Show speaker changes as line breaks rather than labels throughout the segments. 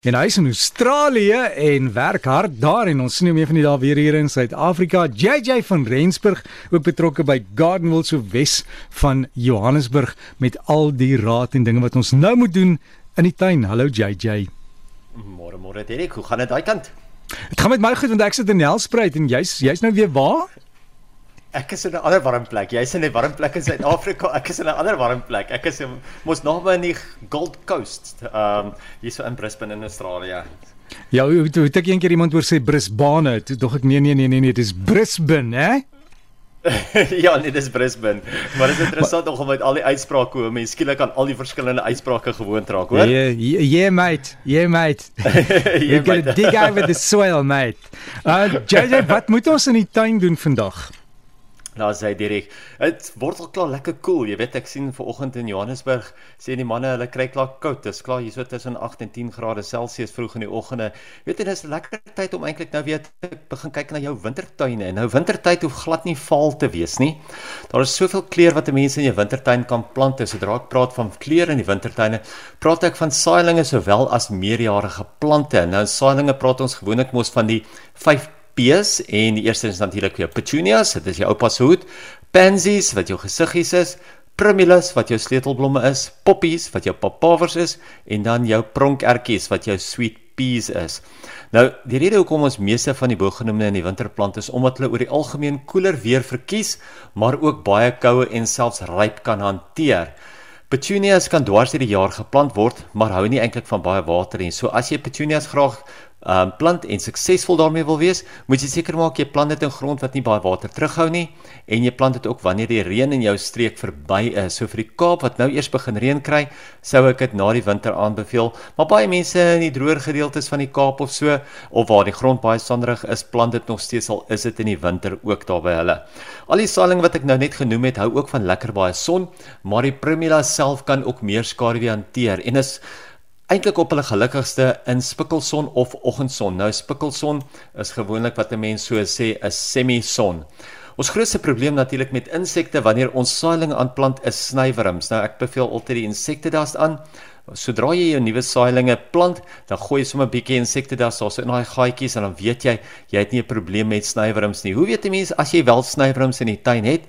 En hy is in Australië en werk hard daar en ons sien hom een van die dae weer hier in Suid-Afrika. JJ van Rensburg ook betrokke by Gardenwell so Wes van Johannesburg met al die raad en dinge wat ons nou moet doen in die tuin. Hallo JJ.
Môre môre Derek, hoe gaan dit daai kant?
Dit gaan met my goed want ek sit in Nelspruit en jy's jy's nou weer waar?
Ek is in 'n ander warm plek. Jy's in 'n warm plek in Suid-Afrika. Ek is in 'n ander warm plek. Ek is mos naby aan die Gold Coast. Ehm um, hier so in Brisbane in Australië.
Ja, hoe hoe het ek eendag iemand oor sê Brisbane? Toe dog ek nee nee nee nee nee, dis Brisbane, hè?
ja, nee, dis Brisbane. Maar dit is interessant om met al die uitsprake hoe mense skielik aan al die verskillende uitsprake gewoond raak, hoor?
Yeah, yeah, yeah mate. Yeah mate. You're going to dig over the soil, mate. Uh JJ, wat moet ons in die tuin doen vandag?
Daar sê direk, dit word al klaar lekker koel. Cool. Jy weet ek sien vanoggend in Johannesburg sê die manne hulle kry klaar koud. Dit is klaar hier so tussen 8 en 10 grade Celsius vroeg in die oggende. Weet jy dis 'n lekker tyd om eintlik nou weer te begin kyk na jou wintertuine. Nou wintertyd hoef glad nie vaal te wees nie. Daar is soveel kleur wat 'n mens in jou wintertuin kan plant. Sodra ek praat van kleur in die wintertuine, praat ek van saailinge sowel as meerjarige plante. Nou saailinge praat ons gewoonlik mos van die 5 P's en die eerste is natuurlik jou petunias, dit is jou oupa se hoed, pansies wat jou gesiggies is, primulas wat jou sleutelblomme is, poppies wat jou papawers is en dan jou pronkertjies wat jou sweet peas is. Nou, die rede hoekom ons meeste van die bogenoemde in die winterplante is omdat hulle oor die algemeen koeler weer verkies, maar ook baie koue en selfs ryp kan hanteer. Petunias kan dwars deur die jaar geplant word, maar hou nie eintlik van baie water nie. So as jy petunias graag um, plant en suksesvol daarmee wil wees, moet jy seker maak jy plant dit in grond wat nie baie water terughou nie en jy plant dit ook wanneer die reën in jou streek verby is. So vir die Kaap wat nou eers begin reën kry, sou ek dit na die winter aanbeveel. Maar baie mense in die droër gedeeltes van die Kaap of so of waar die grond baie sanderig is, plant dit nog steeds al is dit in die winter ook daar by hulle. Al die saailing wat ek nou net genoem het, hou ook van lekker baie son, maar die primula self kan ook meer skaduwee hanteer en is eintlik op hulle gelukkigste in spikkelson of oggendson. Nou spikkelson is gewoonlik wat 'n mens so sê 'n semison. Ons grootste probleem natuurlik met insekte wanneer ons saailinge aanplant is snywurms. Nou ek beveel altyd die insektedas aan. Sodra jy jou nuwe saailinge plant, dan gooi jy sommer 'n bietjie insektedas daar so in daai gaatjies en dan weet jy jy het nie 'n probleem met snywurms nie. Hoe weet 'n mens as jy wel snywurms in die tuin het?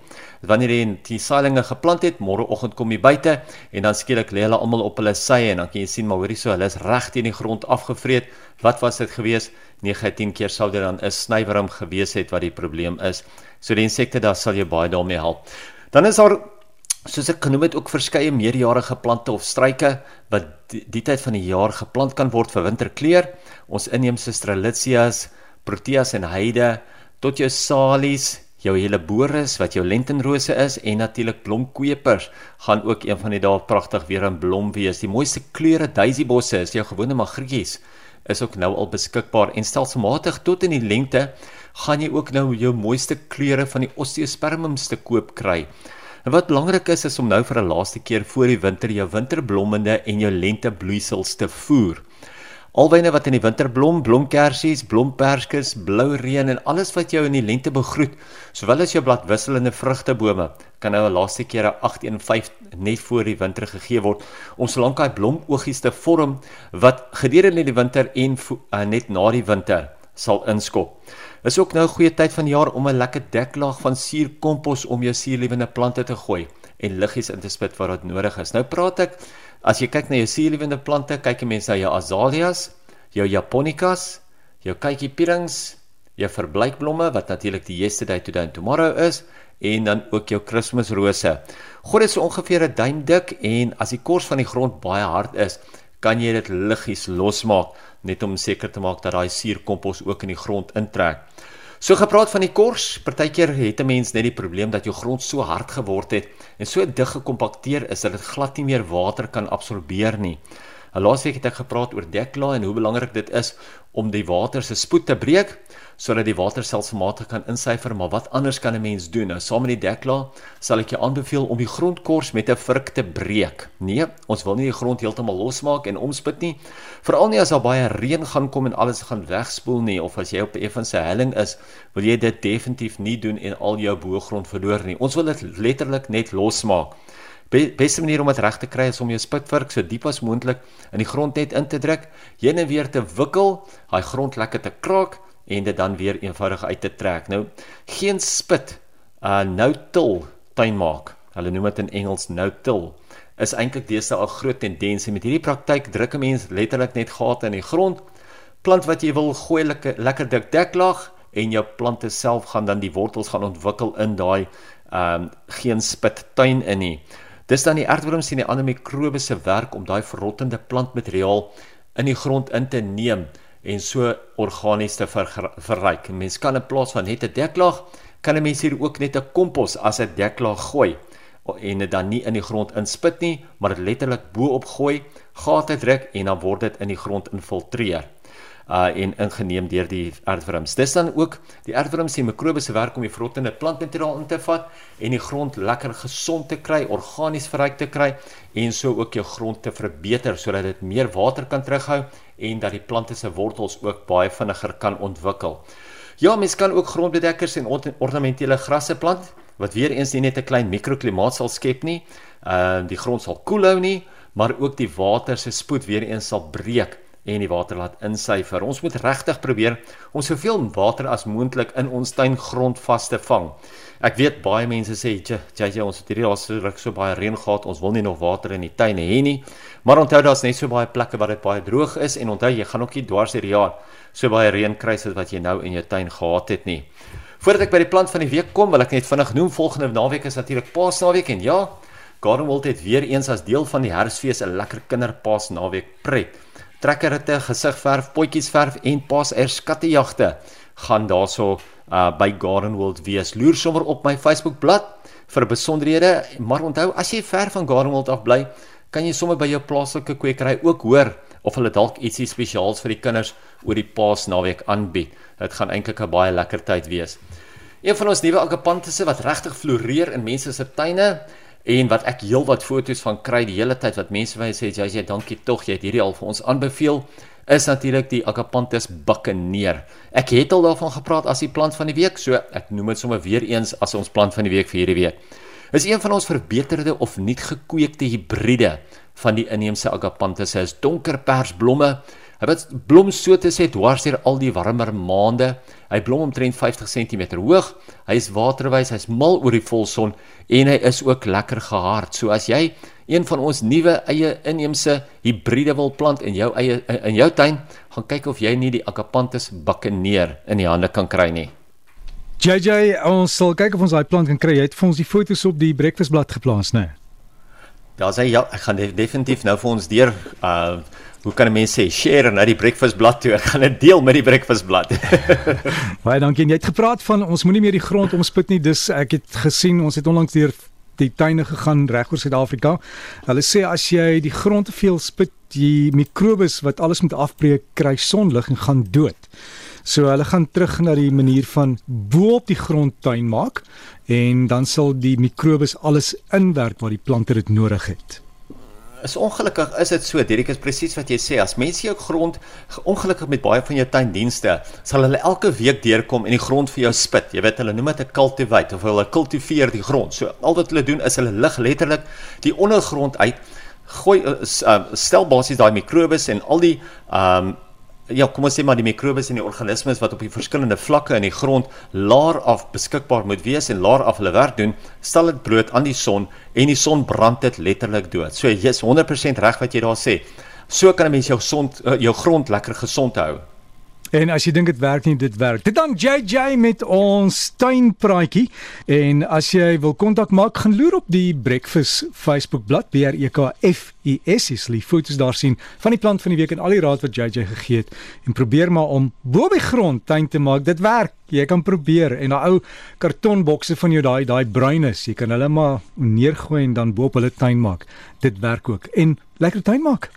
wanneer jy die saailinge geplant het, môreoggend kom jy buite en dan skielik lê hulle almal op hulle sye en dan kan jy sien maar hoorie so, hulle is reg teen die grond afgevreet. Wat was dit gewees? 9 keer sou dit dan 'n snywerm gewees het wat die probleem is. So die insekte daar sal jou baie daarmee help. Dan is daar soos ek genoem het ook verskeie meerjarige plante of struike wat die, die tyd van die jaar geplant kan word vir winterkleur. Ons inheemse strelitzias, proteas en heide tot jou salies, jou hele boris wat jou lentenrose is en natuurlik blomkwepers gaan ook een van die dae pragtig weer in blom wees. Die mooiste kleure daisy-bosse is jou gewone magrietjies is ook nou al beskikbaar en stelselmatig tot in die lente gaan jy ook nou jou mooiste kleure van die osteospermums te koop kry. En wat belangrik is is om nou vir 'n laaste keer voor die winter jou winterblommende en jou lentebloeisels te voer. Alwyne wat in die winter blom, blomkersies, blomperskes, blou reën en alles wat jou in die lente begroet, sowel as jou bladwisselende vrugtebome, kan nou 'n laaste keer 'n 815 net voor die winter gegee word om solank daai blomoogies te vorm wat gedurende die winter en uh, net na die winter sal inskop. Is ook nou 'n goeie tyd van die jaar om 'n lekker deklaag van suurkompos om jou suurlewende plante te gooi en liggies in te spit waar dit nodig is. Nou praat ek As jy kyk na jou suurlewende plante, kyk 'n mens na jou azaleas, jou japonicas, jou kykiepierings, jou verbleikblomme wat natuurlik die yesterday today and tomorrow is en dan ook jou kerstmisrose. God is so ongeveer 'n duim dik en as die kors van die grond baie hard is, kan jy dit liggies losmaak net om seker te maak dat daai suurkompos ook in die grond intrek. So gepraat van die kors, partykeer het 'n mens net die probleem dat jou grond so hard geword het en so dig gekompakteer is dat dit glad nie meer water kan absorbeer nie. Laasweek het ek gepraat oor dekla en hoe belangrik dit is om die water se spoed te breek sodat die water selfsmatig kan insyfer, maar wat anders kan 'n mens doen? Nou saam met die dekla sal ek jou aanbeveel om die grondkors met 'n vrik te breek. Nee, ons wil nie die grond heeltemal losmaak en omspit nie. Veral nie as daar baie reën gaan kom en alles gaan wegspoel nie of as jy op 'n effense helling is, wil jy dit definitief nie doen en al jou boergrond verloor nie. Ons wil dit letterlik net losmaak. Be beste manier om dit reg te kry is om jou spitvark so diep as moontlik in die grond net in te druk, heen en weer te wikkel, daai grond lekker te kraak en dit dan weer eenvoudig uit te trek. Nou, geen spit uh nou til tuin maak. Hulle noem dit in Engels nou til is eintlik deesdae 'n groot tendens en met hierdie praktyk druk 'n mens letterlik net gate in die grond. Plant wat jy wil gooi lekker lekker dik deklaag en jou plante self gaan dan die wortels gaan ontwikkel in daai ehm um, geen spit tuin in nie. Dis dan die aardwurms en die ander mikrobes se werk om daai verrottende plantmateriaal in die grond in te neem en so organies te ver, verryk. Mens kan in plaas van net 'n deklaag, kan 'n mens hier ook net 'n kompos as 'n deklaag gooi en dit dan nie in die grond inspit nie, maar dit letterlik bo-op gooi, gate druk en dan word dit in die grond infiltreer uh en ingeneem deur die aardwurms. Dis dan ook die aardwurms se mikrobes se werk om die verrottende plantmateriaal in te vat en die grond lekker gesond te kry, organies verryk te kry en so ook jou grond te verbeter sodat dit meer water kan terughou en dat die plante se wortels ook baie vinniger kan ontwikkel. Ja, mens kan ook grondbedekkers en ornamentele grasse plant wat weer eens nie net 'n klein mikroklimaat sal skep nie. Uh die grond sal koel hou nie, maar ook die water se spoed weer eens sal breek en die water laat insyfer. Ons moet regtig probeer om soveel water as moontlik in ons tuingrond vas te vang. Ek weet baie mense sê, "Ja, ja, ons het hierdie so ruk so baie reën gehad, ons wil nie nog water in die tuin hê nie." Maar onthou daar's net so baie plekke waar dit baie droog is en onthou jy gaan ook nie dwars hierdie jaar so baie reën kry soos wat jy nou in jou tuin gehad het nie. Voordat ek by die plant van die week kom, wil ek net vinnig noem volgende naweek is natuurlik Paasnaweek en ja, Garden World het weer eens as deel van die Herfsfees 'n lekker kinderpaasnaweek pret trekkerritte, gesigverf, potjies verf en pas erskattejagte gaan daarso uh, by Garden World wees. Loer sommer op my Facebook bladsy vir besonderhede, maar onthou as jy ver van Garden World af bly, kan jy sommer by jou plaaslike kwekery ook hoor of hulle dalk ietsie spesiaals vir die kinders oor die Paasnaweek aanbied. Dit gaan eintlik 'n baie lekker tyd wees. Een van ons nuwe agapantisse wat regtig floreer in mense se tuine en wat ek heelwat foto's van kry die hele tyd wat mense vir my sê jy sê dankie tog jy het hierdie al vir ons aanbeveel is natuurlik die Agapanthus buccaneer. Ek het al daarvan gepraat as die plant van die week, so ek noem dit sommer weer eens as ons plant van die week vir hierdie week. Is een van ons verbeterde of nuut gekweekte hibride van die inheemse Agapanthus is donkerpersblomme Hy wat blom so te sê dwars deur al die warmer maande. Hy blom omtrent 50 cm hoog. Hy is waterwys, hy's mal oor die volson en hy is ook lekker gehard. So as jy een van ons nuwe eie inheemse hibriede wil plant in jou eie in jou tuin, gaan kyk of jy nie die Agapanthus buccaneer in die hande kan kry nie.
JJ, ons sal kyk of ons daai plant kan kry. Jy het vir ons die foto's op die breakfastblad geplaas, né? Nee?
Daar's hy ja, ek gaan definitief nou vir ons deur uh hoe kan 'n mens sê share na die breakfastblad toe. Ek gaan dit deel met die breakfastblad.
Baie dankie. Jy het gepraat van ons moenie meer die grond omspit nie. Dis ek het gesien ons het onlangs deur die tuine gegaan reg oor Suid-Afrika. Hulle sê as jy die grond te veel spit, die mikrobes wat alles moet afbreek, kry sonlig en gaan dood. So hulle gaan terug na die manier van bo op die grond tuin maak en dan sal die mikrobes alles inwerk waar die plante dit nodig het
is ongelukkig is dit so Dirk is presies wat jy sê as mense jou grond ongelukkig met baie van jou tuindienste sal hulle elke week deurkom en die grond vir jou spit. Jy weet hulle noem dit 'n cultivate of hulle kultiveer die grond. So al wat hulle doen is hulle lig letterlik die ondergrond uit gooi uh, stel basies daai mikrobes en al die um ja, kom ons sê maar die mikrobes en die organismes wat op die verskillende vlakke in die grond laer af beskikbaar moet wees en laer af hulle werk doen, stel dit bloot aan die son en die son brand dit letterlik dood. So jy's 100% reg wat jy daar sê. So kan 'n mens jou gesond eh, jou grond lekker gesond hou.
En as jy dink dit werk nie, dit werk. Dit dan JJ met ons tuinpraatjie en as jy wil kontak maak, gaan loer op die Breakfast Facebook bladsy B R E K F U S is die foto's daar sien van die plant van die week en al die raad wat JJ gegee het en probeer maar om bo by grond tuin te maak. Dit werk. Jy kan probeer en daai ou kartonbokse van jou daai daai bruines, jy kan hulle maar neergooi en dan bo op hulle tuin maak. Dit werk ook. En lekker tuin maak.